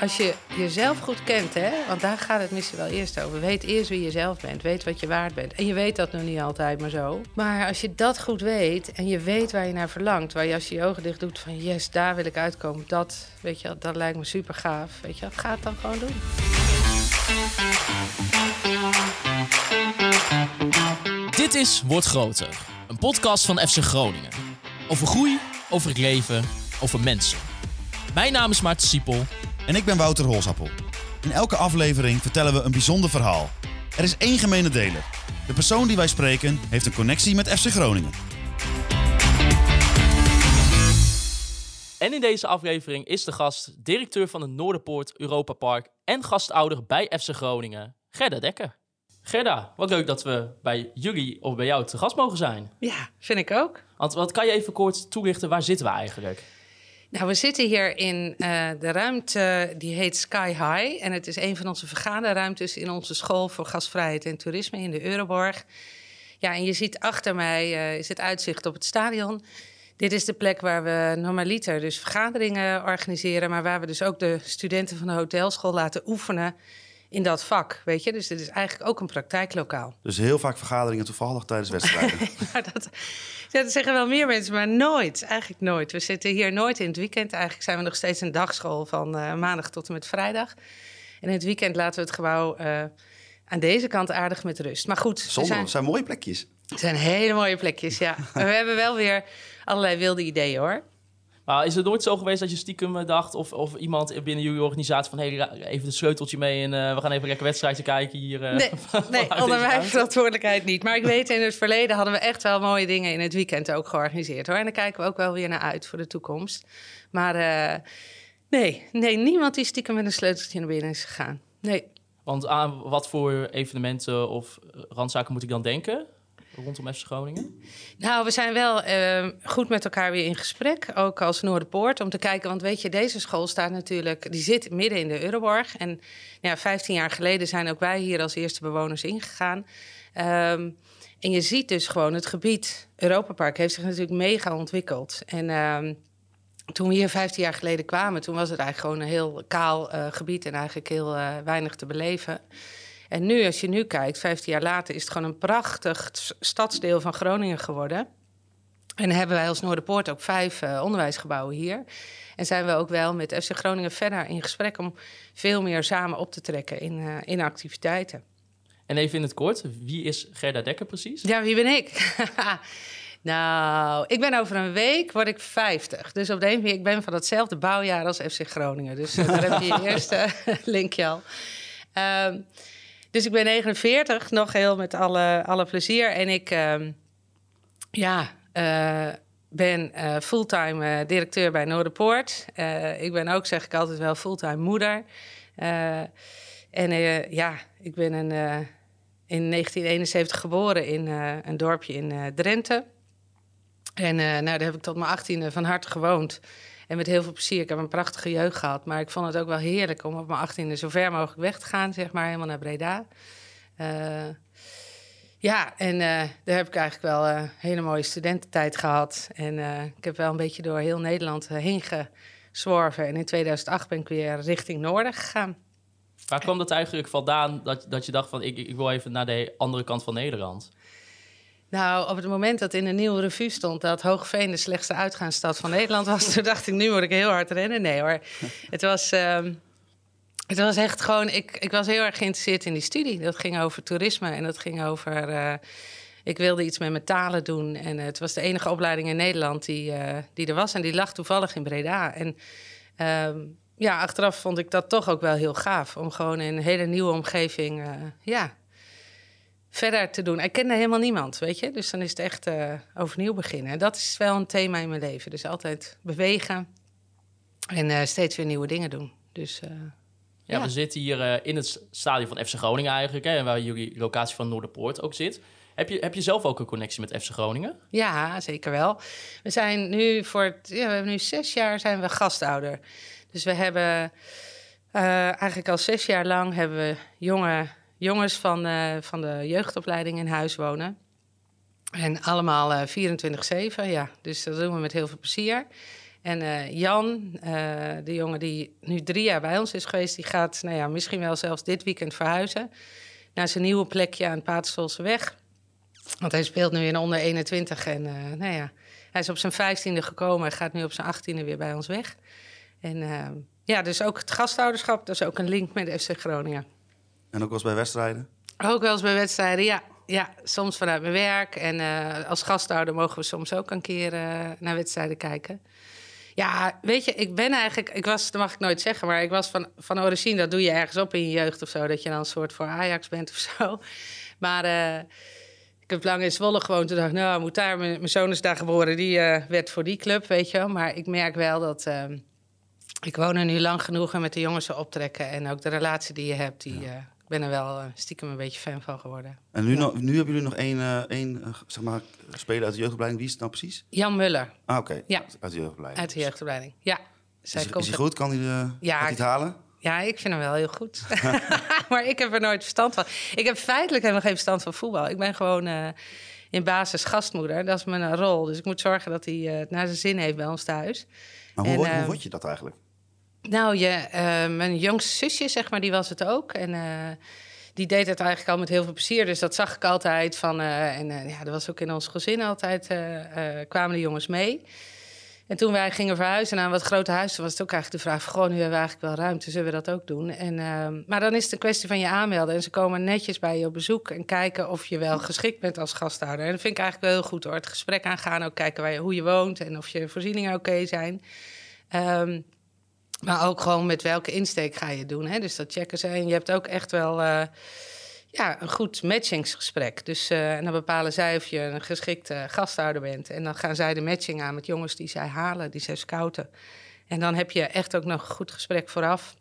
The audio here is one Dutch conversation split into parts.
Als je jezelf goed kent, hè, want daar gaat het misschien wel eerst over. Weet eerst wie je zelf bent, weet wat je waard bent. En je weet dat nog niet altijd maar zo. Maar als je dat goed weet en je weet waar je naar verlangt, waar je als je je ogen dicht doet van yes, daar wil ik uitkomen, dat, weet je, dat lijkt me super gaaf. Weet je, dat gaat dan gewoon doen. Dit is Word Groter, een podcast van FC Groningen. Over groei, over het leven, over mensen. Mijn naam is Maarten Siepel. En ik ben Wouter Holsappel. In elke aflevering vertellen we een bijzonder verhaal. Er is één gemene deler. De persoon die wij spreken heeft een connectie met FC Groningen. En in deze aflevering is de gast directeur van het Noorderpoort Europa Park en gastouder bij FC Groningen, Gerda Dekker. Gerda, wat leuk dat we bij jullie of bij jou te gast mogen zijn. Ja, vind ik ook. Want wat kan je even kort toelichten, waar zitten we eigenlijk? Nou, we zitten hier in uh, de ruimte die heet Sky High. En het is een van onze vergaderruimtes in onze school voor gastvrijheid en toerisme in de Euroborg. Ja, en je ziet achter mij uh, is het uitzicht op het stadion. Dit is de plek waar we normaliter dus vergaderingen organiseren, maar waar we dus ook de studenten van de hotelschool laten oefenen in dat vak, weet je. Dus dit is eigenlijk ook een praktijklokaal. Dus heel vaak vergaderingen toevallig tijdens wedstrijden. ja, dat, dat zeggen wel meer mensen, maar nooit. Eigenlijk nooit. We zitten hier nooit in het weekend. Eigenlijk zijn we nog steeds een dagschool van uh, maandag tot en met vrijdag. En in het weekend laten we het gebouw uh, aan deze kant aardig met rust. Maar goed, Zonde, zijn, zijn mooie plekjes. Het zijn hele mooie plekjes, ja. we hebben wel weer allerlei wilde ideeën, hoor. Maar is het nooit zo geweest dat je stiekem dacht, of, of iemand binnen jullie organisatie van hey, even een sleuteltje mee en uh, we gaan even lekker wedstrijdje kijken hier? Uh, nee, nee onder mijn verantwoordelijkheid niet. Maar ik weet in het verleden hadden we echt wel mooie dingen in het weekend ook georganiseerd hoor. En daar kijken we ook wel weer naar uit voor de toekomst. Maar uh, nee, nee, niemand die stiekem met een sleuteltje naar binnen is gegaan. Nee. Want aan wat voor evenementen of randzaken moet ik dan denken? Rondom FC Groningen? Nou, we zijn wel uh, goed met elkaar weer in gesprek, ook als Noorderpoort, om te kijken. Want weet je, deze school staat natuurlijk, die zit midden in de Euroborg. En ja, 15 jaar geleden zijn ook wij hier als eerste bewoners ingegaan. Um, en je ziet dus gewoon het gebied Europapark heeft zich natuurlijk mega ontwikkeld. En um, toen we hier 15 jaar geleden kwamen, toen was het eigenlijk gewoon een heel kaal uh, gebied en eigenlijk heel uh, weinig te beleven. En nu, als je nu kijkt, 15 jaar later, is het gewoon een prachtig stadsdeel van Groningen geworden. En hebben wij als Noorderpoort ook vijf uh, onderwijsgebouwen hier. En zijn we ook wel met FC Groningen verder in gesprek om veel meer samen op te trekken in, uh, in activiteiten. En even in het kort, wie is Gerda Dekker precies? Ja, wie ben ik? nou, ik ben over een week, word ik 50. Dus op de een ik ben van hetzelfde bouwjaar als FC Groningen. Dus uh, daar heb je je eerste linkje al. Um, dus ik ben 49, nog heel met alle, alle plezier. En ik uh, ja, uh, ben uh, fulltime directeur bij Noorderpoort. ik ben ook, zeg ik altijd wel, fulltime moeder. en ja, ik ben een, in 1971 geboren in een dorpje in Drenthe. En nou, daar heb ik tot mijn 18e van harte gewoond. En met heel veel plezier. Ik heb een prachtige jeugd gehad. Maar ik vond het ook wel heerlijk om op mijn achttiende zo ver mogelijk weg te gaan, zeg maar, helemaal naar Breda. Uh, ja, en uh, daar heb ik eigenlijk wel een uh, hele mooie studententijd gehad. En ik heb wel een beetje door heel Nederland heen gezworven. En in 2008 ben ik weer richting Noorden gegaan. Waar kwam dat eigenlijk vandaan dat, dat je dacht van ik, ik wil even naar de andere kant van Nederland? Nou, op het moment dat in een nieuwe revue stond dat Hoogveen de slechtste uitgaansstad van Nederland was, toen dacht ik, nu moet ik heel hard rennen. Nee hoor, het was, uh, het was echt gewoon, ik, ik was heel erg geïnteresseerd in die studie. Dat ging over toerisme en dat ging over, uh, ik wilde iets met mijn talen doen. En het was de enige opleiding in Nederland die, uh, die er was en die lag toevallig in Breda. En uh, ja, achteraf vond ik dat toch ook wel heel gaaf om gewoon in een hele nieuwe omgeving, eh, ja, verder te doen. Ik kende helemaal niemand, weet je. Dus dan is het echt uh, overnieuw beginnen. En dat is wel een thema in mijn leven. Dus altijd bewegen en uh, steeds weer nieuwe dingen doen. Dus, uh, ja, ja, we zitten hier in het stadion van FC Groningen eigenlijk. Hè, waar jullie locatie van Noorderpoort ook zit. Heb je, heb je zelf ook een connectie met FC Groningen? Ja, zeker wel. We zijn nu voor het, ja, we hebben nu zes jaar zijn we gastouder. Dus we hebben eigenlijk al zes jaar lang hebben we jonge jongens van, uh, van de jeugdopleiding in huis wonen. En allemaal eh 24-7, ja. Dus dat doen we met heel veel plezier. En eh, Jan, eh, de jongen die nu drie jaar bij ons is geweest... die gaat nou ja, misschien wel zelfs dit weekend verhuizen... naar zijn nieuwe plekje aan Patersolse weg. Want hij speelt nu in onder 21 en eh, nou ja... Hij is op zijn vijftiende gekomen en gaat nu op zijn achttiende weer bij ons weg. En eh, ja, dus ook het gastouderschap, dat is ook een link met FC Groningen. En ook wel eens bij wedstrijden? Ook wel eens bij wedstrijden, ja. Ja, soms vanuit mijn werk. En eh, als gasthouder mogen we soms ook een keer eh, naar wedstrijden kijken. Ja, weet je, ik ben eigenlijk... Ik was, dat mag ik nooit zeggen, maar ik was van, van origine... dat doe je ergens op in je jeugd of zo... dat je dan een soort voor Ajax bent of zo. Maar eh, ik heb lang in Zwolle gewoond. Toen dacht ik, nou, moet daar... Mijn, mijn zoon is daar geboren, die werd voor die club, weet je wel. Maar ik merk wel dat... ik woon er nu lang genoeg en met de jongens optrekken... en ook de relatie die je hebt, die... ben er wel eh, stiekem een beetje fan van geworden. En nu, nog, nu hebben jullie nog één, eh, één eh, zeg maar, speler uit de jeugdopleiding. Wie is het nou precies? Jan Muller Ah, oké. Ja. Uit de jeugdopleiding. uit de jeugdopleiding. Ja. Zij Is, is komt hij goed? Kan hij, eh, Ja, hij het halen? Ja, ik vind hem wel heel goed. maar ik heb er nooit verstand van. Ik heb feitelijk helemaal geen verstand van voetbal. Ik ben gewoon in basis gastmoeder. Dat is mijn rol. Dus ik moet zorgen dat hij het naar zijn zin heeft bij ons thuis. Maar hoe, En, word, hoe word je dat eigenlijk? Nou, je, eh, mijn jongste zusje, zeg maar, die was het ook. En eh, die deed het eigenlijk al met heel veel plezier. Dus dat zag ik altijd van. eh, en ja, er was ook in ons gezin altijd. kwamen de jongens mee. En toen wij gingen verhuizen naar een wat groter huis, was het ook eigenlijk de vraag: Goh, nu hebben we eigenlijk wel ruimte, zullen we dat ook doen? En, maar dan is het een kwestie van je aanmelden. En ze komen netjes bij je op bezoek en kijken of je wel geschikt bent als gasthouder. En dat vind ik eigenlijk wel heel goed hoor. Het gesprek aangaan, ook kijken waar je, hoe je woont en of je voorzieningen oké zijn. Ehm, maar ook gewoon met welke insteek ga je doen. Hè? Dus dat checken ze. En je hebt ook echt wel eh, ja, een goed matchingsgesprek. Dus eh, en dan bepalen zij of je een geschikte gasthouder bent. En dan gaan zij de matching aan met jongens die zij halen, die zij scouten. En dan heb je echt ook nog een goed gesprek vooraf.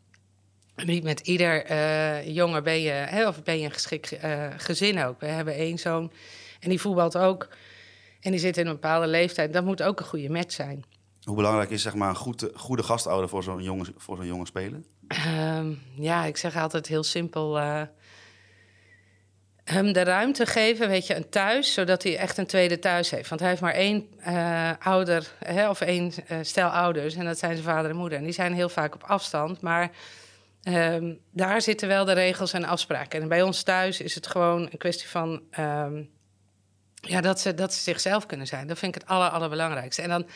Niet met ieder eh, jongen ben je, hè, of ben je een geschikt gezin ook. We hebben één zoon en die voetbalt ook. En die zit in een bepaalde leeftijd. Dat moet ook een goede match zijn. Hoe belangrijk is zeg maar, een goed, goede gastouder voor zo'n jonge, voor zo'n jonge speler? Ehm, ja, ik zeg altijd heel simpel. eh, hem de ruimte geven, weet je, een thuis, zodat hij echt een tweede thuis heeft. Want hij heeft maar één eh, ouder, hè, of één eh, stel ouders, en dat zijn zijn vader en moeder. En die zijn heel vaak op afstand, maar ehm, daar zitten wel de regels en afspraken. En bij ons thuis is het gewoon een kwestie van ehm, ja, dat, ze, dat ze zichzelf kunnen zijn. Dat vind ik het aller, allerbelangrijkste. En dan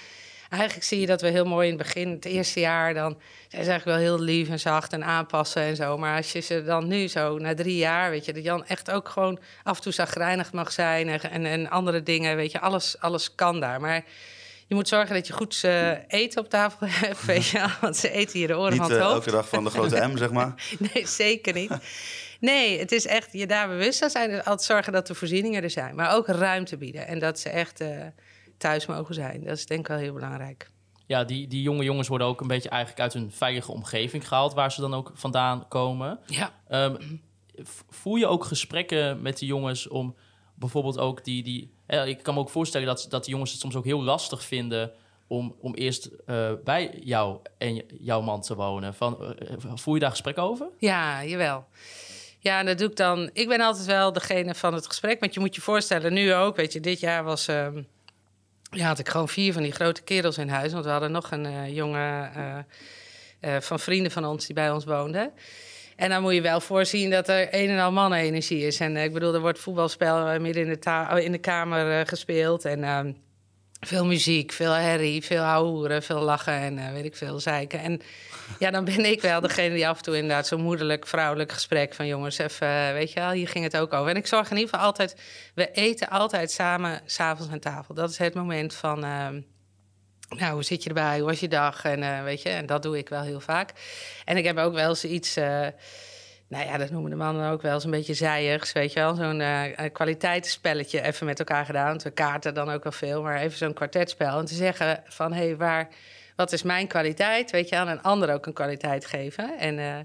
eigenlijk zie je dat we heel mooi in het begin, het eerste jaar, dan zijn ze eigenlijk wel heel lief en zacht en aanpassen en zo. Maar als je ze dan nu zo, na drie jaar, weet je, dat Jan echt ook gewoon af en toe zagrijnig mag zijn en, en, en andere dingen, weet je, alles, alles kan daar. Maar je moet zorgen dat je goed eh, eten op tafel hebt, weet je, want ze eten hier de oren Niet van eh, het hoofd. elke dag van de grote M, zeg maar. Nee, zeker niet. Nee, het is echt je daar bewust van zijn. Dus altijd zorgen dat de voorzieningen er zijn. Maar ook ruimte bieden. En dat ze echt eh, thuis mogen zijn. Dat is denk ik wel heel belangrijk. Ja, die, die jonge jongens worden ook een beetje eigenlijk uit hun veilige omgeving gehaald, waar ze dan ook vandaan komen. Ja. Voer je ook gesprekken met de jongens om bijvoorbeeld ook die... die hè, ik kan me ook voorstellen dat, dat de jongens het soms ook heel lastig vinden om, om eerst eh, bij jou en jouw man te wonen. Van, eh, voer je daar gesprekken over? Ja, jawel. Ja, en dat doe ik dan. Ik ben altijd wel degene van het gesprek. Want je moet je voorstellen, nu ook. Weet je, dit jaar was. ehm, ja, had ik gewoon vier van die grote kerels in huis. Want we hadden nog een eh, jongen eh, eh, van vrienden van ons die bij ons woonde. En dan moet je wel voorzien dat er een en al mannenenergie is. En ik bedoel, er wordt voetbalspel midden in de, ta- in de kamer gespeeld. En ehm, veel muziek, veel herrie, veel houden, veel lachen en eh, weet ik veel, zeiken. En ja, dan ben ik wel degene die af en toe inderdaad zo'n moederlijk, vrouwelijk gesprek van jongens, even, eh, weet je wel, hier ging het ook over. En ik zorg in ieder geval altijd, we eten altijd samen s'avonds aan tafel. Dat is het moment van, ehm, nou, hoe zit je erbij, hoe was je dag? En eh, weet je, en dat doe ik wel heel vaak. En ik heb ook wel eens iets... nou ja, dat noemen de mannen ook wel eens een beetje zijigs, weet je wel. Zo'n eh, kwaliteitsspelletje even met elkaar gedaan. Want we kaarten dan ook wel veel, maar even zo'n kwartetspel. En te zeggen van, hé, hey, waar, wat is mijn kwaliteit? Weet je wel, en een ander ook een kwaliteit geven. En eh,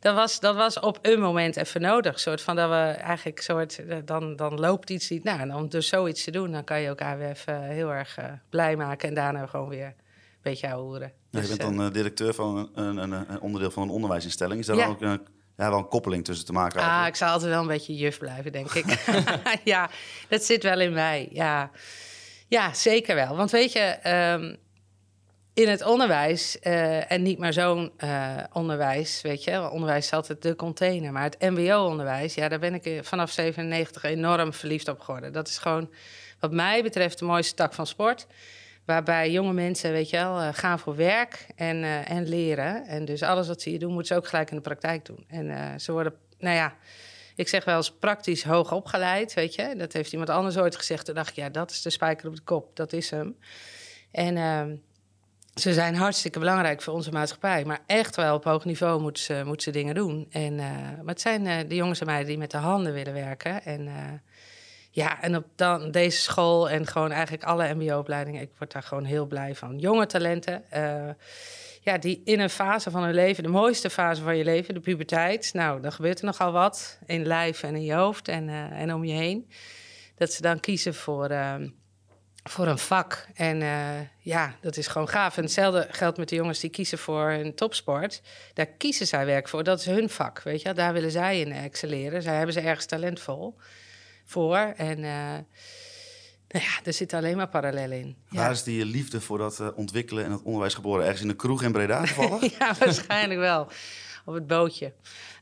dat, was, dat was op een moment even nodig. Soort van dat we eigenlijk soort, dan, dan loopt iets niet. Nou, en om dus zoiets te doen, dan kan je elkaar weer even heel erg blij maken. En daarna gewoon weer een beetje ouwehoeren. Ja, je Dus, bent dan directeur van een, een, een, een onderdeel van een onderwijsinstelling. Is dat Ja. dan ook, eh, ja, wel een koppeling tussen te maken. Ah, eigenlijk. ik zal altijd wel een beetje juf blijven, denk ik. ja, dat zit wel in mij. Ja, ja zeker wel. Want weet je, ehm, in het onderwijs, eh, en niet maar zo'n eh, onderwijs, weet je, onderwijs is altijd de container. Maar het MBO-onderwijs, ja, daar ben ik eh, vanaf 97 enorm verliefd op geworden. Dat is gewoon, wat mij betreft, de mooiste tak van sport. Waarbij jonge mensen, weet je wel, eh, gaan voor werk en, eh, en leren. En dus alles wat ze hier doen, moeten ze ook gelijk in de praktijk doen. En eh, ze worden, nou ja, ik zeg wel eens praktisch hoog opgeleid, weet je. Dat heeft iemand anders ooit gezegd. Toen dacht ik, ja, dat is de spijker op de kop, dat is hem. En ehm, ze zijn hartstikke belangrijk voor onze maatschappij. Maar echt wel op hoog niveau moeten ze, ze dingen doen. En, eh, maar het zijn de jongens en meiden die met de handen willen werken. En ja, en op dan, deze school en gewoon eigenlijk alle mbo-opleidingen... ik word daar gewoon heel blij van. Jonge talenten, eh, ja, die in een fase van hun leven... de mooiste fase van je leven, de puberteit... nou, dan gebeurt er nogal wat in lijf en in je hoofd en, eh, en om je heen. Dat ze dan kiezen voor... ehm, voor een vak. En eh, ja, dat is gewoon gaaf. En hetzelfde geldt met de jongens die kiezen voor een topsport. Daar kiezen zij werk voor. Dat is hun vak, weet je. Daar willen zij in excelleren. Zij hebben ze ergens talentvol voor. En uh, nou ja, er zit alleen maar parallellen in. Waar is die liefde voor dat uh, ontwikkelen en het onderwijs geboren? Ergens in de kroeg in Breda toevallig? ja, waarschijnlijk wel. Op het bootje.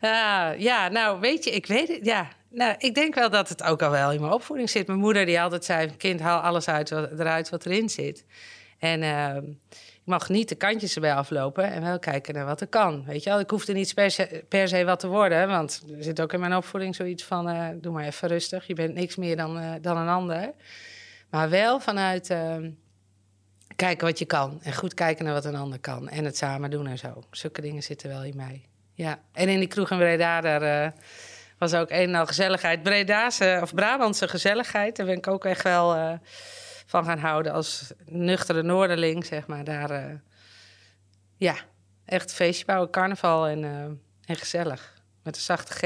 Uh, ja, nou, weet je, ik weet het. Ja, nou, ik denk wel dat het ook al wel in mijn opvoeding zit. Mijn moeder die altijd zei: kind, haal alles uit wat, eruit wat erin zit. En uh, ik mag niet de kantjes erbij aflopen en wel kijken naar wat er kan. Weet je wel, ik hoefde niet per se, wat te worden, want er zit ook in mijn opvoeding zoiets van: uh, doe maar even rustig, je bent niks meer dan, uh, dan een ander. Maar wel vanuit ehm, kijken wat je kan en goed kijken naar wat een ander kan en het samen doen en zo. Zulke dingen zitten wel in mij. Ja, en in die kroeg in Breda, daar uh, was ook een en al gezelligheid. Bredaanse of Brabantse gezelligheid, daar ben ik ook echt wel van gaan houden als nuchtere Noorderling, zeg maar. Daar, uh, ja, echt feestje bouwen, carnaval en, uh, en gezellig. Met een zachte G.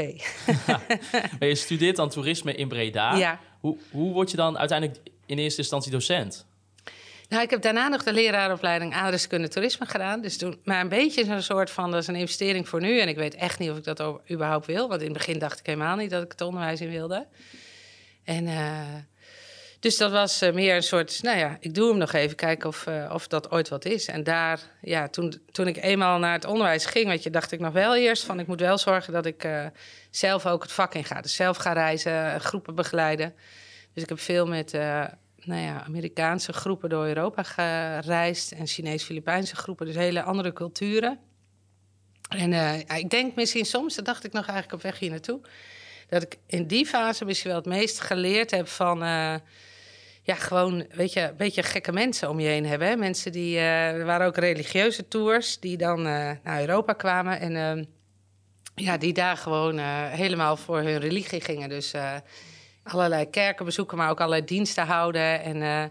Ja. Maar je studeert dan toerisme in Breda. Ja. Hoe, hoe word je dan uiteindelijk in eerste instantie docent? Nou, ik heb daarna nog de leraaropleiding aardrijkskunde toerisme gedaan. Dus toen, maar een beetje een soort van, dat is een investering voor nu. En ik weet echt niet of ik dat überhaupt wil. Want in het begin dacht ik helemaal niet dat ik het onderwijs in wilde. En uh, dus dat was uh, meer een soort, nou ja, ik doe hem nog even, kijken of, uh, of dat ooit wat is. En daar, ja, toen, toen ik eenmaal naar het onderwijs ging, weet je, dacht ik nog wel eerst van, ik moet wel zorgen dat ik zelf ook het vak in ga. Dus zelf ga reizen, groepen begeleiden. Dus ik heb veel met nou ja, Amerikaanse groepen door Europa gereisd en Chinees-Filipijnse groepen, dus hele andere culturen. En ik denk misschien soms, dat dacht ik nog eigenlijk op weg hier naartoe, dat ik in die fase misschien wel het meest geleerd heb van, ja, gewoon, weet je, een beetje gekke mensen om je heen hebben. Hè? Mensen die, uh, er waren ook religieuze tours die dan naar Europa kwamen en ehm, ja, die daar gewoon helemaal voor hun religie gingen. Dus allerlei kerken bezoeken, maar ook allerlei diensten houden. En,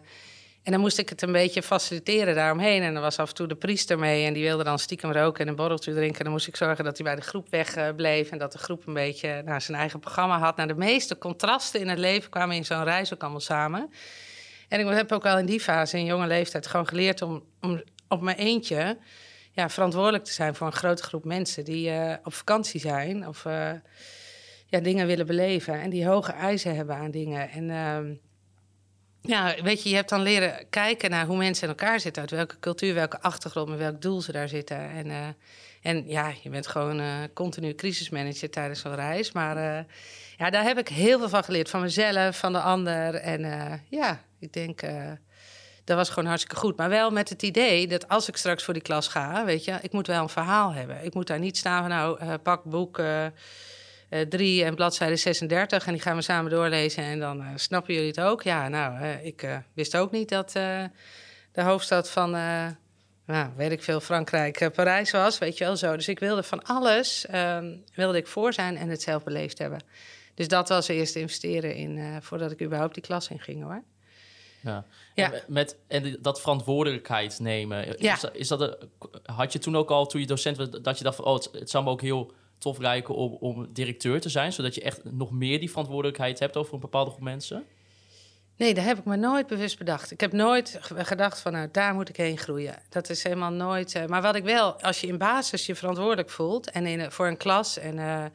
en dan moest ik het een beetje faciliteren daaromheen. En er was af en toe de priester mee en die wilde dan stiekem roken en een borreltje drinken. En dan moest ik zorgen dat hij bij de groep wegbleef en dat de groep een beetje nou, zijn eigen programma had. Nou, de meeste contrasten in het leven kwamen in zo'n reis ook allemaal samen. En ik heb ook wel in die fase, in jonge leeftijd, gewoon geleerd om, om op mijn eentje ja, verantwoordelijk te zijn voor een grote groep mensen die uh, op vakantie zijn of... Uh, ja, dingen willen beleven en die hoge eisen hebben aan dingen. En uh, ja, weet je, je hebt dan leren kijken naar hoe mensen in elkaar zitten, uit welke cultuur, welke achtergrond, met welk doel ze daar zitten. En, uh, en ja, je bent gewoon uh, continu crisismanager tijdens zo'n reis. Maar uh, ja, daar heb ik heel veel van geleerd, van mezelf, van de ander. En ja, ik denk, dat was gewoon hartstikke goed. Maar wel met het idee dat als ik straks voor die klas ga, weet je, ik moet wel een verhaal hebben. Ik moet daar niet staan van, nou, pak boek... Uh, 3 en bladzijde 36 en die gaan we samen doorlezen en dan uh, snappen jullie het ook. Ja, nou, uh, ik wist ook niet dat de hoofdstad van, nou, weet ik veel, Frankrijk, Parijs was, weet je wel zo. Dus ik wilde van alles, ehm, wilde ik voor zijn en het zelf beleefd hebben. Dus dat was eerst investeren in, voordat ik überhaupt die klas in ging, hoor. Ja. ja. En, met, en dat verantwoordelijkheid nemen, ja. is, dat, is dat, had je toen ook al, toen je docent was, dat je dacht van, oh, het, het zou me ook heel tof lijken om, om directeur te zijn, zodat je echt nog meer die verantwoordelijkheid hebt over een bepaalde groep mensen? Nee, daar heb ik me nooit bewust bedacht. Ik heb nooit ge- gedacht van, nou, daar moet ik heen groeien. Dat is helemaal nooit... eh, maar wat ik wel, als je in basis je verantwoordelijk voelt... en in, een- voor een klas en eh,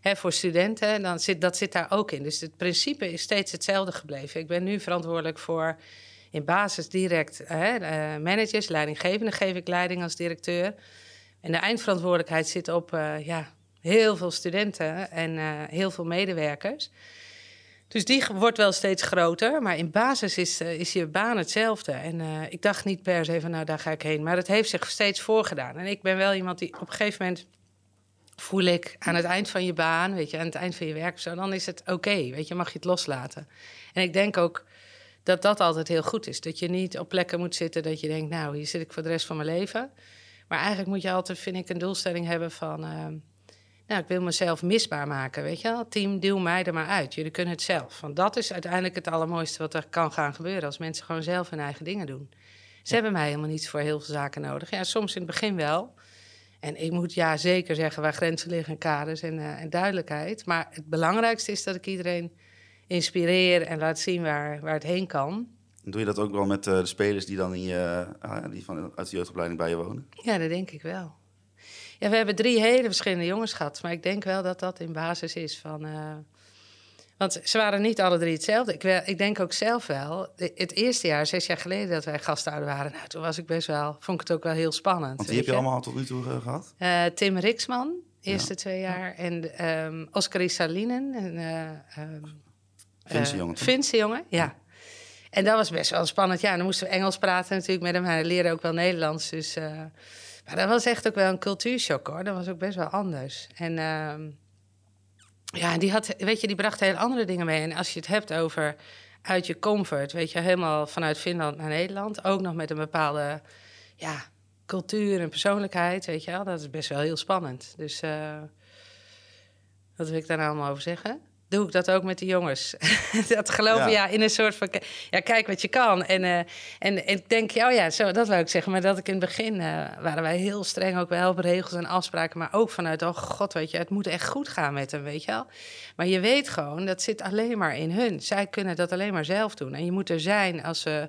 hè, voor studenten, dan zit, dat zit daar ook in. Dus het principe is steeds hetzelfde gebleven. Ik ben nu verantwoordelijk voor in basis direct hè, eh, managers, leidinggevende geef ik leiding als directeur. En de eindverantwoordelijkheid zit op eh, ja, heel veel studenten en eh, heel veel medewerkers. Dus die wordt wel steeds groter, maar in basis is, eh, is je baan hetzelfde. En eh, ik dacht niet per se van, nou, daar ga ik heen. Maar het heeft zich steeds voorgedaan. En ik ben wel iemand die op een gegeven moment voel ik aan het eind van je baan, weet je, aan het eind van je werk zo, dan is het oké, weet je, mag je het loslaten. En ik denk ook dat dat altijd heel goed is. Dat je niet op plekken moet zitten dat je denkt, nou, hier zit ik voor de rest van mijn leven. Maar eigenlijk moet je altijd, vind ik, een doelstelling hebben van, nou, ik wil mezelf misbaar maken, weet je wel. Team, duw mij er maar uit. Jullie kunnen het zelf. Want dat is uiteindelijk het allermooiste wat er kan gaan gebeuren als mensen gewoon zelf hun eigen dingen doen. Ze hebben mij helemaal niet voor heel veel zaken nodig. Ja, soms in het begin wel. En ik moet ja zeker zeggen waar grenzen liggen, kaders en, eh, en duidelijkheid. Maar het belangrijkste is dat ik iedereen inspireer en laat zien waar, waar het heen kan. Doe je dat ook wel met eh, de spelers die dan in je, ah, die van, uit de jeugdopleiding bij je wonen? Ja, dat denk ik wel. Ja, we hebben drie hele verschillende jongens gehad. Maar ik denk wel dat dat in basis is van... eh, want ze waren niet alle drie hetzelfde. Ik, wel- ik denk ook zelf wel... Het eerste jaar, zes jaar geleden dat wij gastouder waren... Nou, toen was ik best wel... Vond ik het ook wel heel spannend. Want die heb je allemaal tot nu toe eh, gehad? Eh, Tim Riksman, eerste twee jaar. En ehm Oscar Isalinen. En, eh, ehm, Finse jongen? Finse jongen, ja. En dat was best wel spannend. Ja, dan moesten we Engels praten natuurlijk met hem. Hij leerde ook wel Nederlands. Dus, maar dat was echt ook wel een cultuurshock hoor. Dat was ook best wel anders. En ehm, ja, die had, weet je, die bracht heel andere dingen mee. En als je het hebt over uit je comfort, weet je, helemaal vanuit Finland naar Nederland. Ook nog met een bepaalde, ja, cultuur en persoonlijkheid, weet je wel. Dat is best wel heel spannend. Dus eh, wat wil ik daar nou allemaal over zeggen? Doe ik dat ook met de jongens? dat geloven, Ja. ja. in een soort van... Ja, kijk wat je kan. En, eh, en, en ik denk, ja, oh ja, zo, dat wou ik zeggen. Maar dat ik in het begin... eh, waren wij heel streng ook wel op regels en afspraken. Maar ook vanuit, oh god, weet je, het moet echt goed gaan met hem, weet je wel. Maar je weet gewoon, dat zit alleen maar in hun. Zij kunnen dat alleen maar zelf doen. En je moet er zijn als ze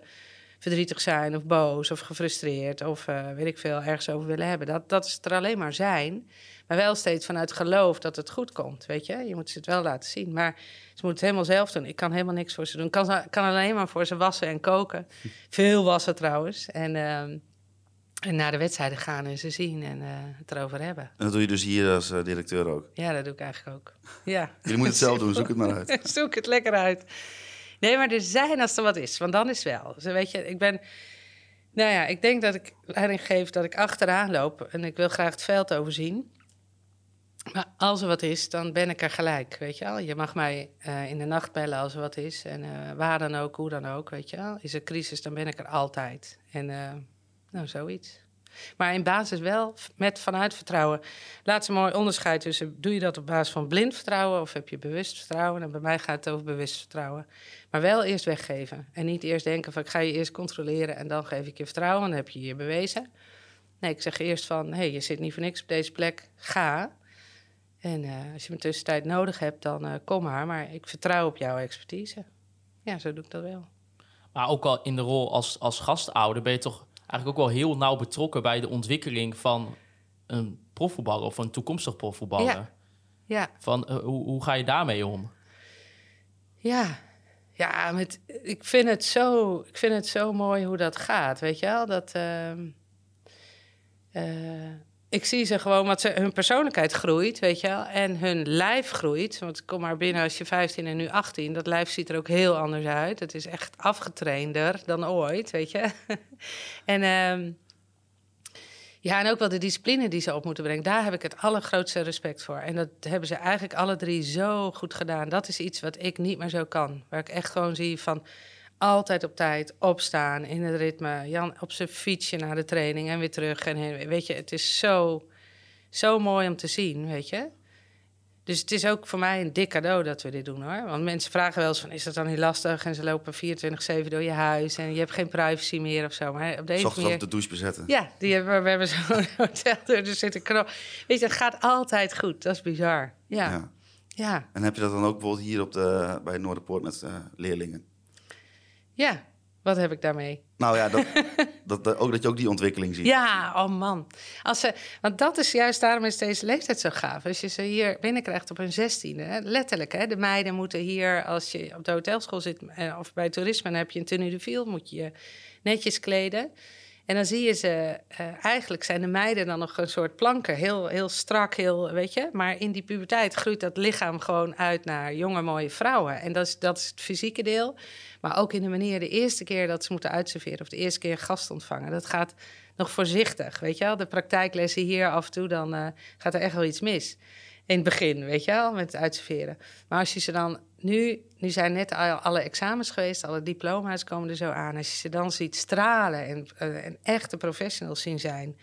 verdrietig zijn of boos of gefrustreerd... of eh, weet ik veel, ergens over willen hebben. Dat, dat is er alleen maar zijn. Maar wel steeds vanuit geloof dat het goed komt, weet je. Je moet ze het wel laten zien. Maar ze moeten het helemaal zelf doen. Ik kan helemaal niks voor ze doen. Ik kan, kan alleen maar voor ze wassen en koken. Veel wassen trouwens. En, ehm, en naar de wedstrijden gaan en ze zien en eh, het erover hebben. En dat doe je dus hier als eh, directeur ook. Ja, dat doe ik eigenlijk ook. Ja. Jullie moeten het zelf doen, zoek het maar uit. Zoek het lekker uit. Nee, maar er zijn als er wat is. Want dan is wel. Zo, weet je, ik ben... Nou ja, ik denk dat ik leiding geef dat ik achteraan loop... en ik wil graag het veld overzien. Maar als er wat is, dan ben ik er gelijk, weet je wel. Je mag mij eh, in de nacht bellen als er wat is. En eh, waar dan ook, hoe dan ook, weet je wel. Is er crisis, dan ben ik er altijd. En eh, nou, zoiets. Maar in basis wel met vanuit vertrouwen. Laat ze mooi onderscheid tussen... doe je dat op basis van blind vertrouwen of heb je bewust vertrouwen? En bij mij gaat het over bewust vertrouwen. Maar wel eerst weggeven. En niet eerst denken van ik ga je eerst controleren... en dan geef ik je vertrouwen, dan heb je je bewezen. Nee, ik zeg eerst van... hé, hey, je zit niet voor niks op deze plek, ga. En eh, als je me tussentijd nodig hebt, dan eh, kom maar. Maar ik vertrouw op jouw expertise. Ja, zo doe ik dat wel. Maar ook al in de rol als, als gastouder ben je toch eigenlijk ook wel heel nauw betrokken bij de ontwikkeling van een profvoetballer of een toekomstig profvoetballer. Ja. Ja, Van, eh, hoe, hoe ga je daarmee om? Ja, ja met, ik, vind het zo, ik vind het zo mooi hoe dat gaat, weet je wel? Dat, ehm, eh, ik zie ze gewoon, wat ze, hun persoonlijkheid groeit, weet je? En hun lijf groeit. Want kom maar binnen als je 15 en nu 18. Dat lijf ziet er ook heel anders uit. Het is echt afgetrainder dan ooit, weet je? en... ehm, ja, en ook wel de discipline die ze op moeten brengen. Daar heb ik het allergrootste respect voor. En dat hebben ze eigenlijk alle drie zo goed gedaan. Dat is iets wat ik niet meer zo kan. Waar ik echt gewoon zie van altijd op tijd opstaan in het ritme. Jan op zijn fietsje naar de training en weer terug. En weet je, het is zo, zo mooi om te zien, weet je. Dus het is ook voor mij een dik cadeau dat we dit doen hoor. Want mensen vragen wel eens van, is dat dan niet lastig? En ze lopen 24-7 door je huis en je hebt geen privacy meer of zo. Maar op deze manier... op de douche bezetten. Ja, die hebben, we hebben zo'n hotel, er zit een knop. Weet je, het gaat altijd goed. Dat is bizar. Ja, ja. Ja. En heb je dat dan ook bijvoorbeeld hier op de, bij Noorderpoort met eh, leerlingen? Ja, wat heb ik daarmee? Nou ja, dat, dat, dat- ook, dat je ook die ontwikkeling ziet. Ja, oh man. Als ze, want dat is juist, daarom is deze leeftijd zo gaaf. Als je ze hier binnenkrijgt op hun zestiende, letterlijk, hè, de meiden moeten hier, als je op de hotelschool zit eh, of bij toerisme, dan heb je een tenue de ville, moet je je netjes kleden. En dan zie je ze, eh, eigenlijk zijn de meiden dan nog een soort planken, heel, heel strak, heel, weet je. Maar in die puberteit groeit dat lichaam gewoon uit naar jonge, mooie vrouwen. En dat is, dat is het fysieke deel. Maar ook in de manier, de eerste keer dat ze moeten uitserveren of de eerste keer gast ontvangen, dat gaat nog voorzichtig, weet je wel. De praktijklessen hier af en toe, dan eh, gaat er echt wel iets mis. In het begin, weet je wel, met het uitserveren. Maar als je ze dan nu, nu zijn net al alle examens geweest, alle diploma's komen er zo aan. Als je ze dan ziet stralen en, eh, en echte professionals zien zijn,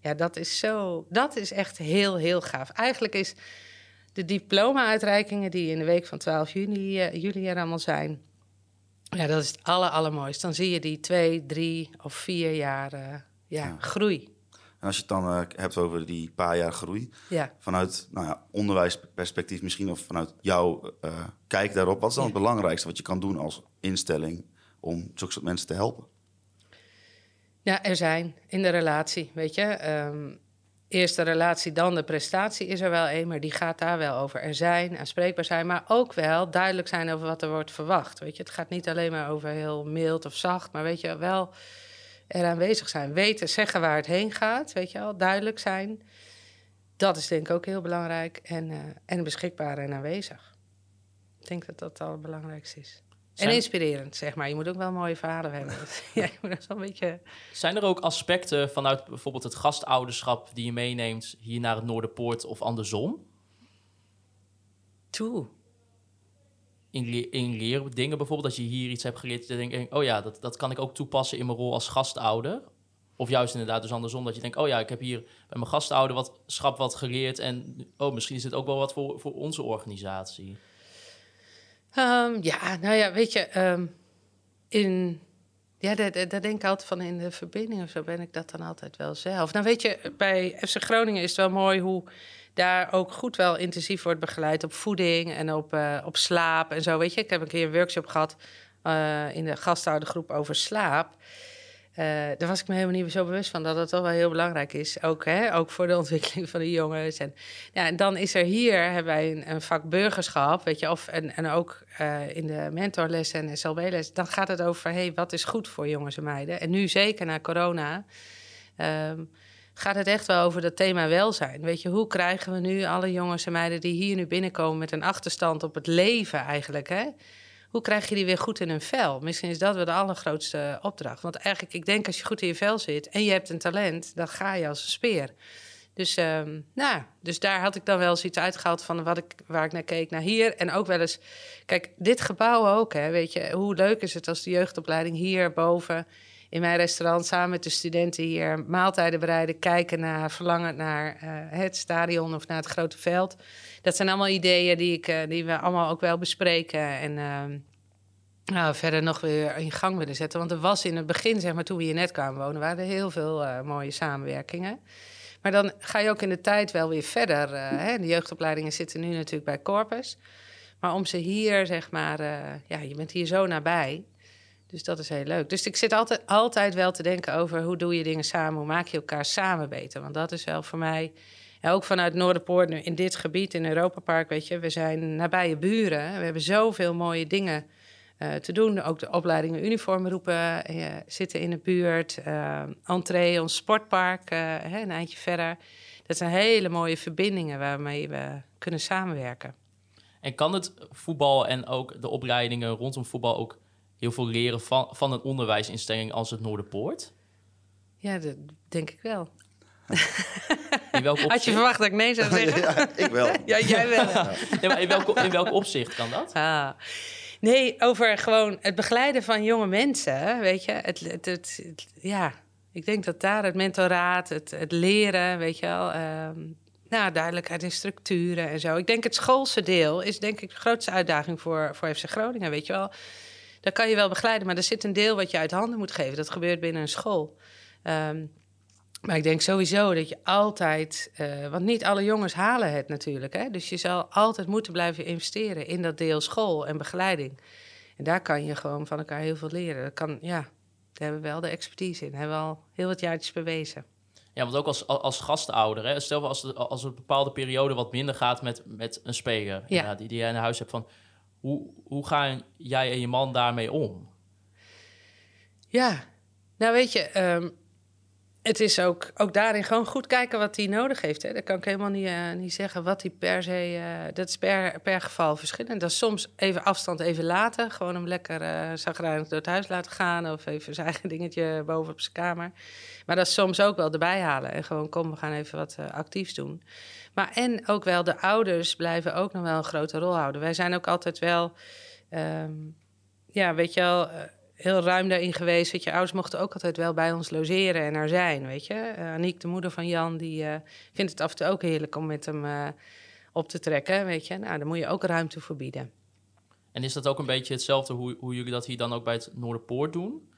ja, dat is zo, dat is echt heel, heel gaaf. Eigenlijk is de diploma-uitreikingen die in de week van 12 juni, eh, juli er allemaal zijn, ja, dat is het aller, allermooiste. Dan zie je die twee, drie of vier jaar eh, ja, Ja. groei. En als je het dan eh, hebt over die paar jaar groei, Ja. vanuit nou ja, onderwijsperspectief misschien, of vanuit jouw eh, kijk daarop, wat is dan Ja. het belangrijkste wat je kan doen als instelling om zulke soort mensen te helpen? Ja, er zijn in de relatie, weet je. Ehm eerst de relatie, dan de prestatie is er wel een, maar die gaat daar wel over. Er zijn, aanspreekbaar zijn, maar ook wel duidelijk zijn over wat er wordt verwacht. Weet je, het gaat niet alleen maar over heel mild of zacht, maar weet je, wel er aanwezig zijn. Weten, zeggen waar het heen gaat, weet je wel, duidelijk zijn. Dat is denk ik ook heel belangrijk. En, eh, en beschikbaar en aanwezig. Ik denk dat dat het allerbelangrijkste is. Zijn- En inspirerend, zeg maar. Je moet ook wel mooie verhalen hebben. ja, je moet wel een beetje... Zijn er ook aspecten vanuit bijvoorbeeld het gastouderschap die je meeneemt hier naar het Noorderpoort of andersom? Toe. In, le- in leren dingen bijvoorbeeld, dat je hier iets hebt geleerd, dan denk ik, oh ja, dat, dat kan ik ook toepassen in mijn rol als gastouder. Of juist inderdaad dus andersom, dat je denkt, oh ja, ik heb hier bij mijn gastouder wat schap wat geleerd en oh, misschien is dit ook wel wat voor, voor onze organisatie. Ehm, ja, nou ja, weet je, ehm, in. Ja, daar, daar daar denk ik altijd van in de verbinding of zo ben ik dat dan altijd wel zelf. Nou, weet je, bij FC Groningen is het wel mooi hoe daar ook goed wel intensief wordt begeleid op voeding en op, eh, op slaap en zo. Weet je, ik heb een keer een workshop gehad eh, in de gasthoudergroep over slaap. Eh, daar was ik me helemaal niet zo bewust van dat het toch wel heel belangrijk is. Ook, hè, ook voor de ontwikkeling van de jongens. En, ja, dan is er hier, hebben wij een, een vak burgerschap, weet je, of, en, en ook in de mentorlessen en SLB-les, dan gaat het over, hey, wat is goed voor jongens en meiden? En nu zeker na corona, ehm, gaat het echt wel over dat thema welzijn. Weet je, hoe krijgen we nu alle jongens en meiden die hier nu binnenkomen met een achterstand op het leven eigenlijk, hè? Hoe krijg je die weer goed in hun vel? Misschien is dat wel de allergrootste opdracht. Want eigenlijk, ik denk als je goed in je vel zit en je hebt een talent, dan ga je als een speer. Dus, ehm, nou, dus daar had ik dan wel eens iets uitgehaald van wat ik, waar ik naar keek, naar hier. En ook wel eens, kijk, dit gebouw ook, hè, weet je, hoe leuk is het als de jeugdopleiding hier boven in mijn restaurant samen met de studenten hier maaltijden bereiden, kijken naar, verlangen naar eh, het stadion of naar het grote veld. Dat zijn allemaal ideeën die, ik, eh, die we allemaal ook wel bespreken en ehm, nou, verder nog weer in gang willen zetten. Want er was in het begin, zeg maar, toen we hier net kwamen wonen, waren er heel veel eh, mooie samenwerkingen. Maar dan ga je ook in de tijd wel weer verder. hè? De jeugdopleidingen zitten nu natuurlijk bij Corpus. Maar om ze hier, zeg maar, ja, je bent hier zo nabij. Dus dat is heel leuk. Dus ik zit altijd, altijd wel te denken over hoe doe je dingen samen, hoe maak je elkaar samen beter. Want dat is wel voor mij, en ook vanuit Noorderpoort, in dit gebied, in Europa Park, weet je, we zijn nabije buren. We hebben zoveel mooie dingen eh, te doen. Ook de opleidingen uniformen roepen eh, zitten in de buurt. Eh entree, ons sportpark, een eindje verder. Dat zijn hele mooie verbindingen waarmee we kunnen samenwerken. En kan het voetbal en ook de opleidingen rondom voetbal ook heel veel leren van, van een onderwijsinstelling als het Noorderpoort? Ja, dat denk ik wel. In welk Had je opzicht, verwacht dat ik nee zou zeggen? ja, ik wel. Ja, jij wel. Nee, maar in, welk, in welk opzicht kan dat? Ah. Nee, over gewoon het begeleiden van jonge mensen, weet je. Het, het, het, het- ja, ik denk dat daar het mentoraat, het, het leren, weet je wel... ehm, nou, duidelijkheid in structuren en zo. Ik denk het schoolse deel is denk ik de grootste uitdaging voor, voor FC Groningen, weet je wel. Dat kan je wel begeleiden, maar er zit een deel wat je uit handen moet geven. Dat gebeurt binnen een school. Ehm, maar ik denk sowieso dat je altijd... eh, want niet alle jongens halen het natuurlijk. Hè? Dus je zal altijd moeten blijven investeren in dat deel school en begeleiding. En daar kan je gewoon van elkaar heel veel leren. Dat kan, ja, daar hebben we wel de expertise in. Daar hebben we al heel wat jaartjes bewezen. Ja, want ook als, als gastouder, hè, stel als, als een bepaalde periode wat minder gaat met, met een speler ja. die, die jij in huis hebt, van, hoe, hoe gaan jij en je man daarmee om? Ja, nou weet je, um, het is ook, ook daarin gewoon goed kijken wat hij nodig heeft. Hè. Dat kan ik helemaal niet, uh, niet zeggen wat hij per se... Uh, dat is per, per geval verschillend. Dat is soms even afstand even laten. Gewoon hem lekker uh, door het huis laten gaan... of even zijn eigen dingetje boven op zijn kamer. Maar dat is soms ook wel erbij halen. En gewoon, kom, we gaan even wat actiefs doen. Maar en ook wel de ouders blijven ook nog wel een grote rol houden. Wij zijn ook altijd wel... Um, ja, weet je wel heel ruim daarin geweest. Weet je, ouders mochten ook altijd wel bij ons logeren en er zijn, weet je. Uh, Aniek, de moeder van Jan, die uh, vindt het af en toe ook heerlijk om met hem uh, op te trekken, weet je. Nou, daar moet je ook ruimte voor bieden. En is dat ook een beetje hetzelfde hoe, hoe jullie dat hier dan ook bij het Noorderpoort doen?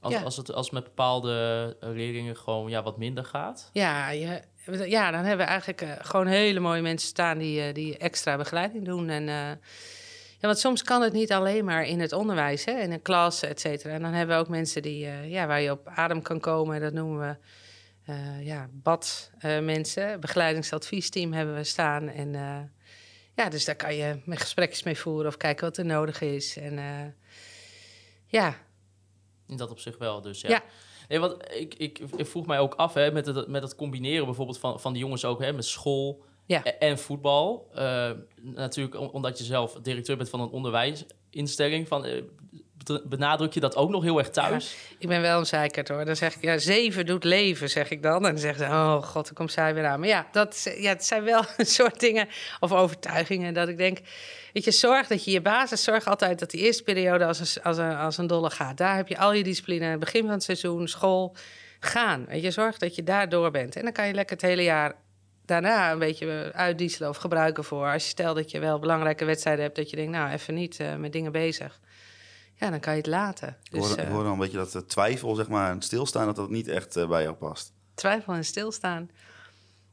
Als, ja. als, het, als met bepaalde leerlingen gewoon ja, wat minder gaat? Ja, je, ja dan hebben we eigenlijk gewoon hele mooie mensen staan die, die extra begeleiding doen en... Ja, want soms kan het niet alleen maar in het onderwijs, hè, in een klas, et cetera. En dan hebben we ook mensen die, uh, ja, waar je op adem kan komen. Dat noemen we uh, ja, badmensen. Uh, Begeleidingsadviesteam hebben we staan. En ja, dus daar kan je met gesprekjes mee voeren of kijken wat er nodig is. En ja. In dat op zich wel, dus ja. ja. Nee, want ik, ik, ik vroeg mij ook af, hè, met het, met het combineren bijvoorbeeld van, van de jongens ook, hè, met school ja. en voetbal. Uh, natuurlijk omdat je zelf directeur bent van een onderwijsinstelling. Van, uh, benadruk je dat ook nog heel erg thuis? ik ben wel een zeikert hoor. Dan zeg ik, ja, zeven doet leven, zeg ik dan. En dan zeggen ze, oh god, dan komt zij weer aan. Maar ja, dat, ja, het zijn wel een soort dingen of overtuigingen dat ik denk... Weet je, zorg dat je je basis, zorg altijd dat die eerste periode als een, als een, als een dolle gaat. Daar heb je al je discipline, begin van het seizoen, school, gaan. Weet je, zorg dat je daar door bent. En dan kan je lekker het hele jaar daarna een beetje uitdieselen of gebruiken voor. Als je stelt dat je wel belangrijke wedstrijden hebt, dat je denkt, nou, even niet uh, met dingen bezig. Ja, dan kan je het laten. Dus, ik hoor, uh, dan een beetje dat twijfel, zeg maar, en stilstaan, dat dat niet echt bij jou past. Twijfel en stilstaan.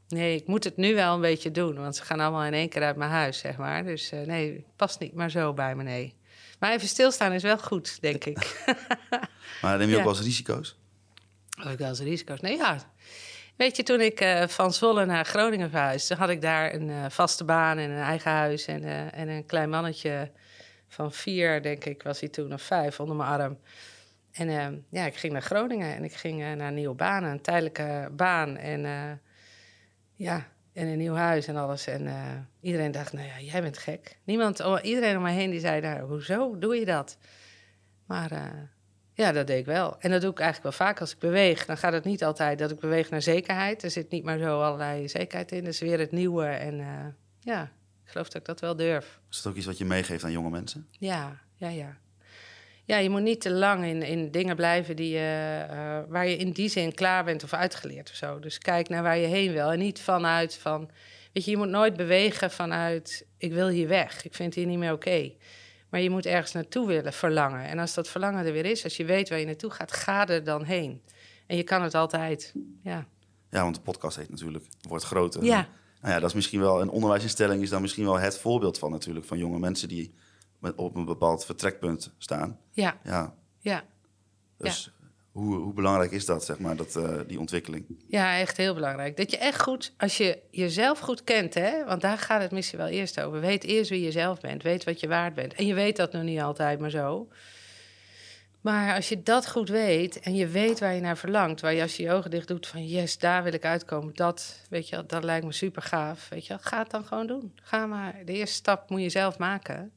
Nee, ik moet het nu wel een beetje doen, want ze gaan allemaal in één keer uit mijn huis, zeg maar. Dus nee, het past niet maar zo bij me, nee. Maar even stilstaan is wel goed, denk ik. maar neem je ook wel eens risico's? Heb ik wel eens risico's? Nee, ja. Weet je, toen ik uh, van Zwolle naar Groningen verhuisde, had ik daar een uh, vaste baan en een eigen huis en, uh, en een klein mannetje van vier, denk ik, was hij toen, of vijf, onder mijn arm. En ja, ik ging naar Groningen en ik ging naar een nieuwe baan, een tijdelijke baan en ja, en een nieuw huis en alles. En iedereen dacht, nou ja, jij bent gek. Niemand, iedereen om mij heen die zei, nou, hoezo doe je dat? Maar ja, dat deed ik wel. En dat doe ik eigenlijk wel vaak als ik beweeg. Dan gaat het niet altijd dat ik beweeg naar zekerheid. Er zit niet maar zo allerlei zekerheid in. Dus weer het nieuwe. En uh, ja, ik geloof dat ik dat wel durf. Is dat ook iets wat je meegeeft aan jonge mensen? Ja, ja, ja. Ja, je moet niet te lang in, in dingen blijven die, uh, waar je in die zin klaar bent of uitgeleerd of zo. Dus kijk naar waar je heen wil. En niet vanuit van... Weet je, je moet nooit bewegen vanuit... ik wil hier weg. Ik vind hier niet meer oké. Maar je moet ergens naartoe willen verlangen. En als dat verlangen er weer is, als je weet waar je naartoe gaat, ga er dan heen. En je kan het altijd. Ja, ja want de podcast heet natuurlijk Wordt Groter. Ja. Nou ja, dat is misschien wel een onderwijsinstelling, is dan misschien wel het voorbeeld van natuurlijk. Van jonge mensen die op een bepaald vertrekpunt staan. Ja. Ja. ja. Dus hoe, hoe belangrijk is dat, zeg maar, dat, uh, die ontwikkeling? Ja, echt heel belangrijk. Dat je echt goed, als je jezelf goed kent, hè, want daar gaat het misschien wel eerst over. Weet eerst wie je zelf bent, weet wat je waard bent. En je weet dat nog niet altijd, maar zo. Maar als je dat goed weet en je weet waar je naar verlangt, waar je als je je ogen dicht doet van yes, daar wil ik uitkomen, dat, weet je, dat lijkt me super gaaf. Weet je, ga het dan gewoon doen. Ga maar, de eerste stap moet je zelf maken.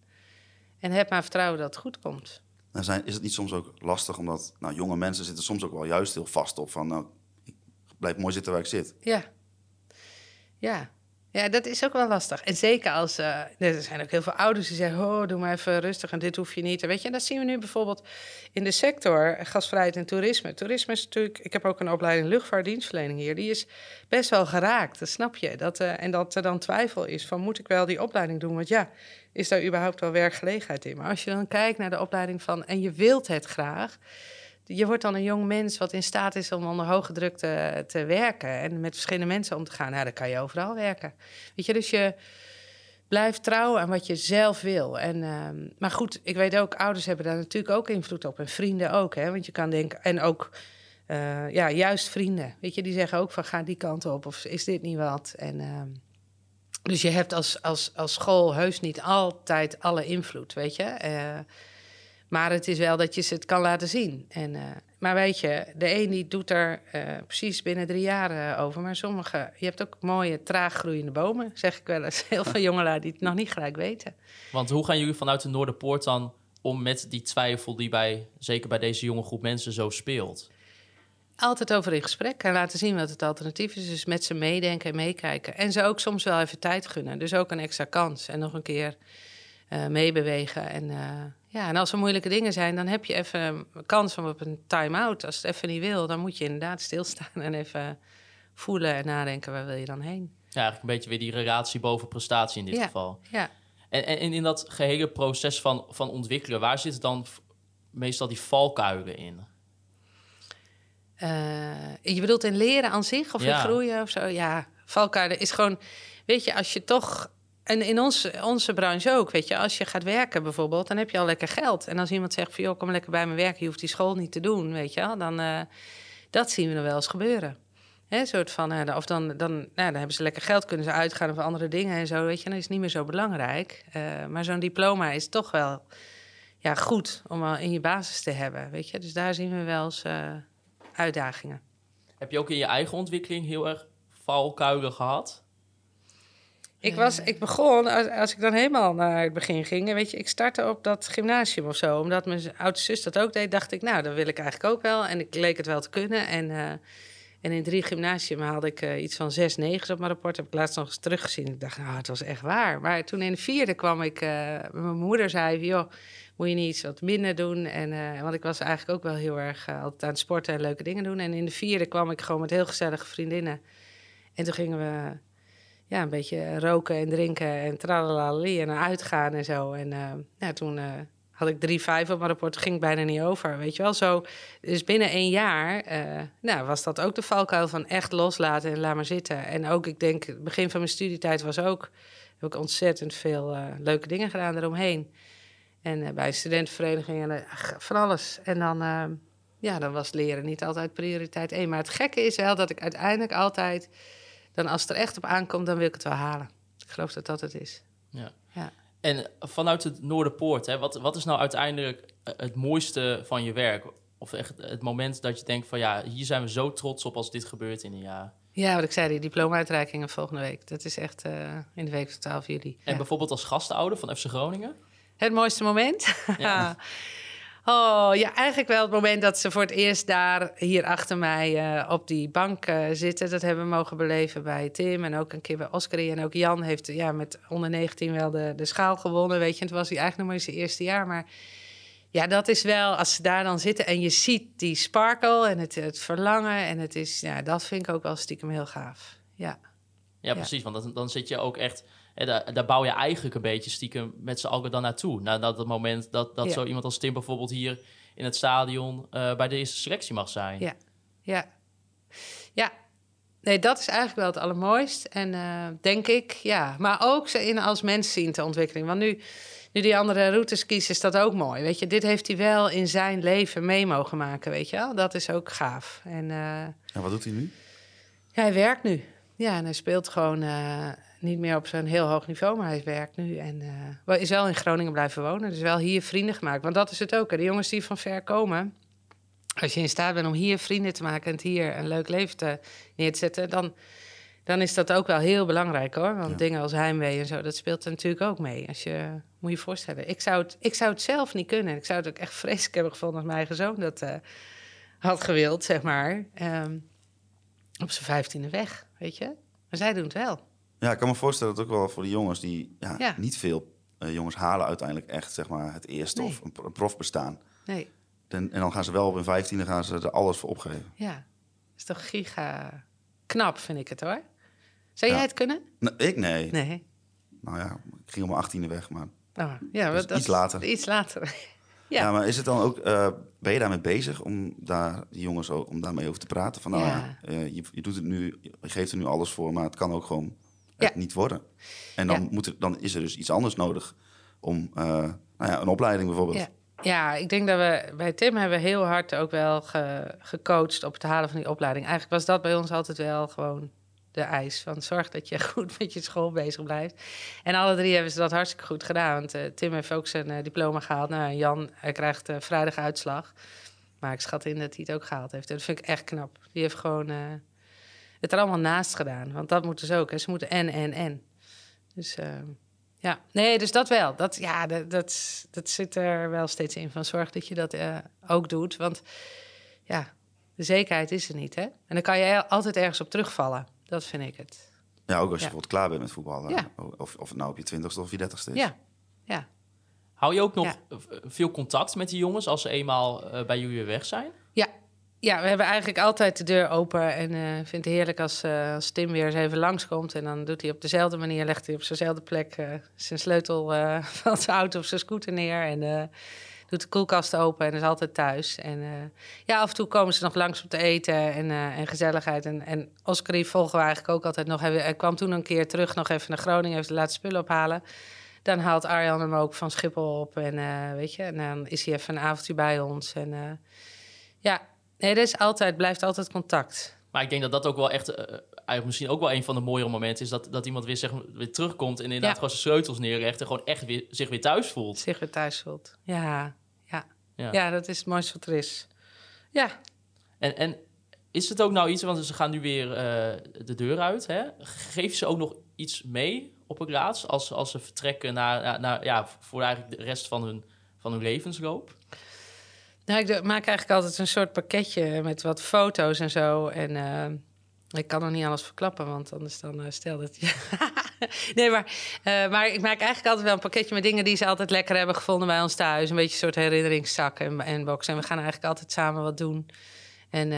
En heb maar vertrouwen dat het goed komt. Nou zijn, is het niet soms ook lastig, omdat nou, jonge mensen zitten soms ook wel juist heel vast op van, nou, ik blijf mooi zitten waar ik zit. Ja. Ja. Ja, dat is ook wel lastig. En zeker als, uh, er zijn ook heel veel ouders die zeggen, oh, doe maar even rustig en dit hoef je niet. En weet je, en dat zien we nu bijvoorbeeld in de sector, gasvrijheid en toerisme. Toerisme is natuurlijk, ik heb ook een opleiding luchtvaartdienstverlening hier, die is best wel geraakt, dat snap je. Dat, uh, en dat er dan twijfel is van, moet ik wel die opleiding doen? Want ja, is daar überhaupt wel werkgelegenheid in? Maar als je dan kijkt naar de opleiding van en je wilt het graag, je wordt dan een jong mens wat in staat is om onder hoge druk te, te werken en met verschillende mensen om te gaan. Nou, dan kan je overal werken. Weet je, dus je, blijf trouw aan wat je zelf wil. En, ehm, maar goed, ik weet ook, ouders hebben daar natuurlijk ook invloed op. En vrienden ook, hè. Want je kan denken, en ook, eh, ja, juist vrienden. Weet je, die zeggen ook van, ga die kant op. Of is dit niet wat? En... ehm, dus je hebt als, als, als school heus niet altijd alle invloed, weet je. Maar het is wel dat je ze het kan laten zien. En, eh, maar weet je, de een die doet er eh, precies binnen drie jaar eh, over. Maar sommige, je hebt ook mooie, traag groeiende bomen, zeg ik wel eens. Heel veel jongelui die het nog niet gelijk weten. Want hoe gaan jullie vanuit de Noorderpoort dan om met die twijfel die bij, zeker bij deze jonge groep mensen zo speelt? Altijd over in gesprek en laten zien wat het alternatief is. Dus met ze meedenken en meekijken. En ze ook soms wel even tijd gunnen. Dus ook een extra kans. En nog een keer meebewegen. En, ja, en als er moeilijke dingen zijn, dan heb je even kans om op een time-out. Als het even niet wil, dan moet je inderdaad stilstaan en even voelen en nadenken waar wil je dan heen. Ja, eigenlijk een beetje weer die relatie boven prestatie in dit Ja. geval. Ja. En, en in dat gehele proces van, van ontwikkelen, waar zitten dan meestal die valkuilen in? Eh, je bedoelt in leren aan zich of Ja. in groeien of zo? Ja, valkuilen is gewoon... Weet je, als je toch... En in ons, onze branche ook, weet je. Als je gaat werken bijvoorbeeld, dan heb je al lekker geld. En als iemand zegt van, joh, kom lekker bij me werken... je hoeft die school niet te doen, weet je. Dan, eh, dat zien we nog wel eens gebeuren. Hè, soort van, eh, of dan, dan, nou, dan hebben ze lekker geld, kunnen ze uitgaan of andere dingen en zo, weet je. Dan is niet meer zo belangrijk. Eh, maar zo'n diploma is toch wel ja, goed om al in je basis te hebben, weet je. Dus daar zien we wel eens uitdagingen. Heb je ook in je eigen ontwikkeling heel erg valkuilen gehad? Ik, was, ik begon, als, als ik dan helemaal naar het begin ging, weet je, ik startte op dat gymnasium of zo. Omdat mijn oudste zus dat ook deed, dacht ik, nou, dat wil ik eigenlijk ook wel. En ik leek het wel te kunnen. En, eh, en in drie gymnasium haalde ik eh, iets van zes negens op mijn rapport. Heb ik laatst nog eens teruggezien. Ik dacht, nou, het was echt waar. Maar toen in de vierde kwam ik, eh, mijn moeder zei, joh, moet je niet iets wat minder doen? En, want ik was eigenlijk ook wel heel erg altijd aan het sporten en leuke dingen doen. En in de vierde kwam ik gewoon met heel gezellige vriendinnen. En toen gingen we ja, een beetje roken en drinken en tralalali en uitgaan en zo. En eh, ja, toen eh, had ik drie vijf op mijn rapport, ging bijna niet over, weet je wel. Zo, dus binnen één jaar eh, nou, was dat ook de valkuil van echt loslaten en laat maar zitten. En ook, ik denk, het begin van mijn studietijd was ook, heb ik ontzettend veel leuke dingen gedaan eromheen. En bij een studentenvereniging en ach, van alles. En dan, ja, dan was leren niet altijd prioriteit één. Maar het gekke is wel dat ik uiteindelijk altijd dan als het er echt op aankomt, dan wil ik het wel halen. Ik geloof dat dat het is. Ja. Ja. En vanuit het Noorderpoort, hè, wat, wat is nou uiteindelijk eh, het mooiste van je werk? Of echt het moment dat je denkt van ja, hier zijn we zo trots op als dit gebeurt in een jaar. Ja, wat ik zei, die diploma-uitreikingen volgende week. Dat is echt eh, in de week van 12 juli. En Ja. bijvoorbeeld als gastouder van FC Groningen. Het mooiste moment? Ja. oh, ja, eigenlijk wel het moment dat ze voor het eerst daar hier achter mij eh, op die bank eh, zitten. Dat hebben we mogen beleven bij Tim en ook een keer bij Oscar. En ook Jan heeft ja, met onder 19 wel de, de schaal gewonnen, weet je. En het was hij eigenlijk nog maar zijn eerste jaar, maar... Ja, dat is wel, als ze daar dan zitten en je ziet die sparkle en het, het verlangen. En het is, ja, dat vind ik ook wel stiekem heel gaaf. Ja, Ja, precies. Want dan, dan zit je ook echt... Hè, daar, daar bouw je eigenlijk een beetje stiekem met z'n allen dan naartoe. Na dat het moment dat, dat Ja. zo iemand als Tim bijvoorbeeld hier in het stadion eh, bij de eerste selectie mag zijn. Ja. ja. Ja, nee, dat is eigenlijk wel het allermooist. En eh, denk ik, ja. Maar ook ze in als mens zien te ontwikkeling. Want nu, nu die andere routes kiest, is dat ook mooi. Weet je, dit heeft hij wel in zijn leven mee mogen maken, weet je wel. Dat is ook gaaf. En eh, En wat doet hij nu? ja, hij werkt nu. Ja, en hij speelt gewoon eh, niet meer op zo'n heel hoog niveau, maar hij werkt nu. En eh, is wel in Groningen blijven wonen. Dus wel hier vrienden gemaakt. Want dat is het ook. Hè. De jongens die van ver komen. Als je in staat bent om hier vrienden te maken en het hier een leuk leven te neer te zetten, dan, dan is dat ook wel heel belangrijk hoor. Want Ja. dingen als heimwee en zo, dat speelt er natuurlijk ook mee. Als je, moet je je voorstellen. Ik zou, het, ik zou het zelf niet kunnen. Ik zou het ook echt vreselijk hebben gevonden als mijn eigen zoon dat eh, had gewild, zeg maar. Ehm, op zijn vijftiende weg, weet je. Maar zij doen het wel. Ja, ik kan me voorstellen dat ook wel voor de jongens die ja, Ja. niet veel eh, jongens halen uiteindelijk echt zeg maar, het eerste Nee. of een, pro- een profbestaan. Nee, En, en dan gaan ze wel op hun vijftiende gaan ze er alles voor opgeven. ja. is toch giga knap, vind ik het hoor. Zou Ja. jij het kunnen? Nou, ik nee. Nee. Nou ja, ik ging om mijn achttiende weg, maar... Oh, ja, Dus dat iets later. Iets later. Ja. Ja. maar is het dan ook... eh, ben je daarmee bezig om daar die jongens ook, om daarmee over te praten? Van nou Ja. ja, eh, je, je doet het nu, je geeft er nu alles voor, maar het kan ook gewoon het niet worden. En dan, moet er, dan is er dus iets anders nodig om uh, nou ja, een opleiding bijvoorbeeld. Ja. Ja, ik denk dat we bij Tim hebben we heel hard ook wel ge, gecoacht op het halen van die opleiding. Eigenlijk was dat bij ons altijd wel gewoon de eis. Van zorg dat je goed met je school bezig blijft. En alle drie hebben ze dat hartstikke goed gedaan. Want uh, Tim heeft ook zijn uh, diploma gehaald. Nou, Jan hij krijgt vrijdag uitslag. Maar ik schat in dat hij het ook gehaald heeft. En dat vind ik echt knap. Die heeft gewoon het er allemaal naast gedaan. Want dat moeten ze ook. Hè. Ze moeten en, en, en. Dus ja, nee, dus dat wel. Dat, ja, dat, dat, dat zit er wel steeds in. Van zorg dat je dat ook doet. Want ja, de zekerheid is er niet. Hè? En dan kan je altijd ergens op terugvallen. Dat vind ik het. Ja, ook als je bijvoorbeeld klaar bent met voetballen. Ja. Of, of het nou op je twintigste of je dertigste is. Ja, ja. Hou je ook nog veel contact met die jongens als ze eenmaal uh, bij jullie weer weg zijn? Ja. Ja, we hebben eigenlijk altijd de deur open. En uh, vind het heerlijk als, uh, als Tim weer eens even langskomt. En dan doet hij op dezelfde manier, legt hij op zijnzelfde plek zijn sleutel van zijn auto of zijn scooter neer. En doet de koelkast open en is altijd thuis. En ja, af en toe komen ze nog langs om te eten en, en gezelligheid. En, en Oscar volgen we eigenlijk ook altijd nog. Hij kwam toen een keer terug nog even naar Groningen, even de laatste spullen ophalen. Dan haalt Arjan hem ook van Schiphol op en weet je, en dan is hij even een avondje bij ons. En ja, nee, er is altijd, blijft altijd contact. Maar ik denk dat dat ook wel echt, eigenlijk misschien ook wel een van de mooiere momenten is dat, dat iemand weer, zeg, weer terugkomt en inderdaad ja. gewoon zijn sleutels neerlegt en gewoon echt weer, zich weer thuis voelt. Zich weer thuis voelt, ja. Ja. ja, dat is het mooiste wat er is. Ja. En, en is het ook nou iets, want ze gaan nu weer uh, de deur uit, hè? Geef ze ook nog iets mee op het laatst als, als ze vertrekken naar, naar, naar, ja, voor eigenlijk de rest van hun, van hun levensloop? Nou, ik maak eigenlijk altijd een soort pakketje met wat foto's en zo. En uh, ik kan nog niet alles verklappen, want anders dan uh, stel dat je. nee, maar, uh, maar ik maak eigenlijk altijd wel een pakketje met dingen die ze altijd lekker hebben gevonden bij ons thuis. Een beetje een soort herinneringszak en, en box. En we gaan eigenlijk altijd samen wat doen. En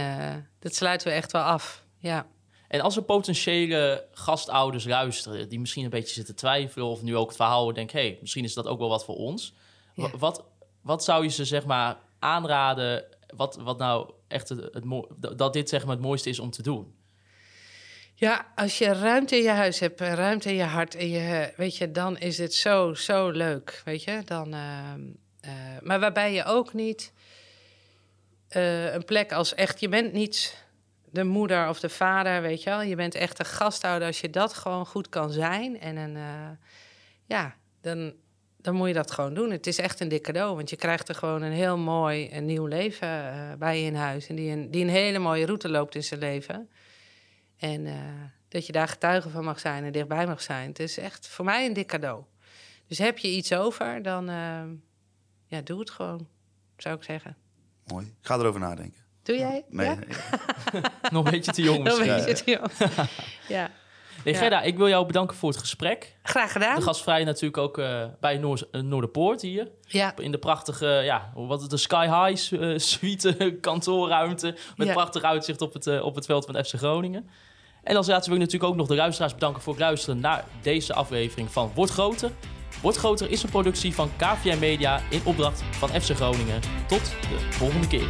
dat sluiten we echt wel af. Ja. En als er potentiële gastouders luisteren, die misschien een beetje zitten twijfelen of nu ook het verhaal denken, hé, hey, misschien is dat ook wel wat voor ons. Ja. Wat, wat zou je ze zeg maar aanraden? Wat, wat nou echt het, het, dat dit zeg maar het mooiste is om te doen? Ja, als je ruimte in je huis hebt, ruimte in je hart, en je, weet je, dan is het zo, zo leuk, weet je. Dan, uh, uh, maar waarbij je ook niet uh, een plek als echt, je bent niet de moeder of de vader, weet je wel. Je bent echt een gasthouder als je dat gewoon goed kan zijn. En een, ja, dan, dan moet je dat gewoon doen. Het is echt een dik cadeau, want je krijgt er gewoon een heel mooi een nieuw leven bij je in huis. En die een, die een hele mooie route loopt in zijn leven. En uh, dat je daar getuige van mag zijn en dichtbij mag zijn. Het is echt voor mij een dik cadeau. Dus heb je iets over, dan uh, ja, doe het gewoon, zou ik zeggen. Mooi. Ik ga erover nadenken. Doe jij? Nee. Ja? Nog een beetje te jong misschien. Nog een beetje te jong. ja. Nee, Gerda, ik wil jou bedanken voor het gesprek. Graag gedaan. De gastvrij natuurlijk ook uh, bij Noor Noorderpoort hier. Ja. In de prachtige, ja, wat de Sky High suite kantoorruimte. Met prachtig uitzicht op het, op het veld van FC Groningen. En als laatste wil ik natuurlijk ook nog de luisteraars bedanken voor het luisteren naar deze aflevering van Word Groter. Word Groter is een productie van KVM Media in opdracht van FC Groningen. Tot de volgende keer.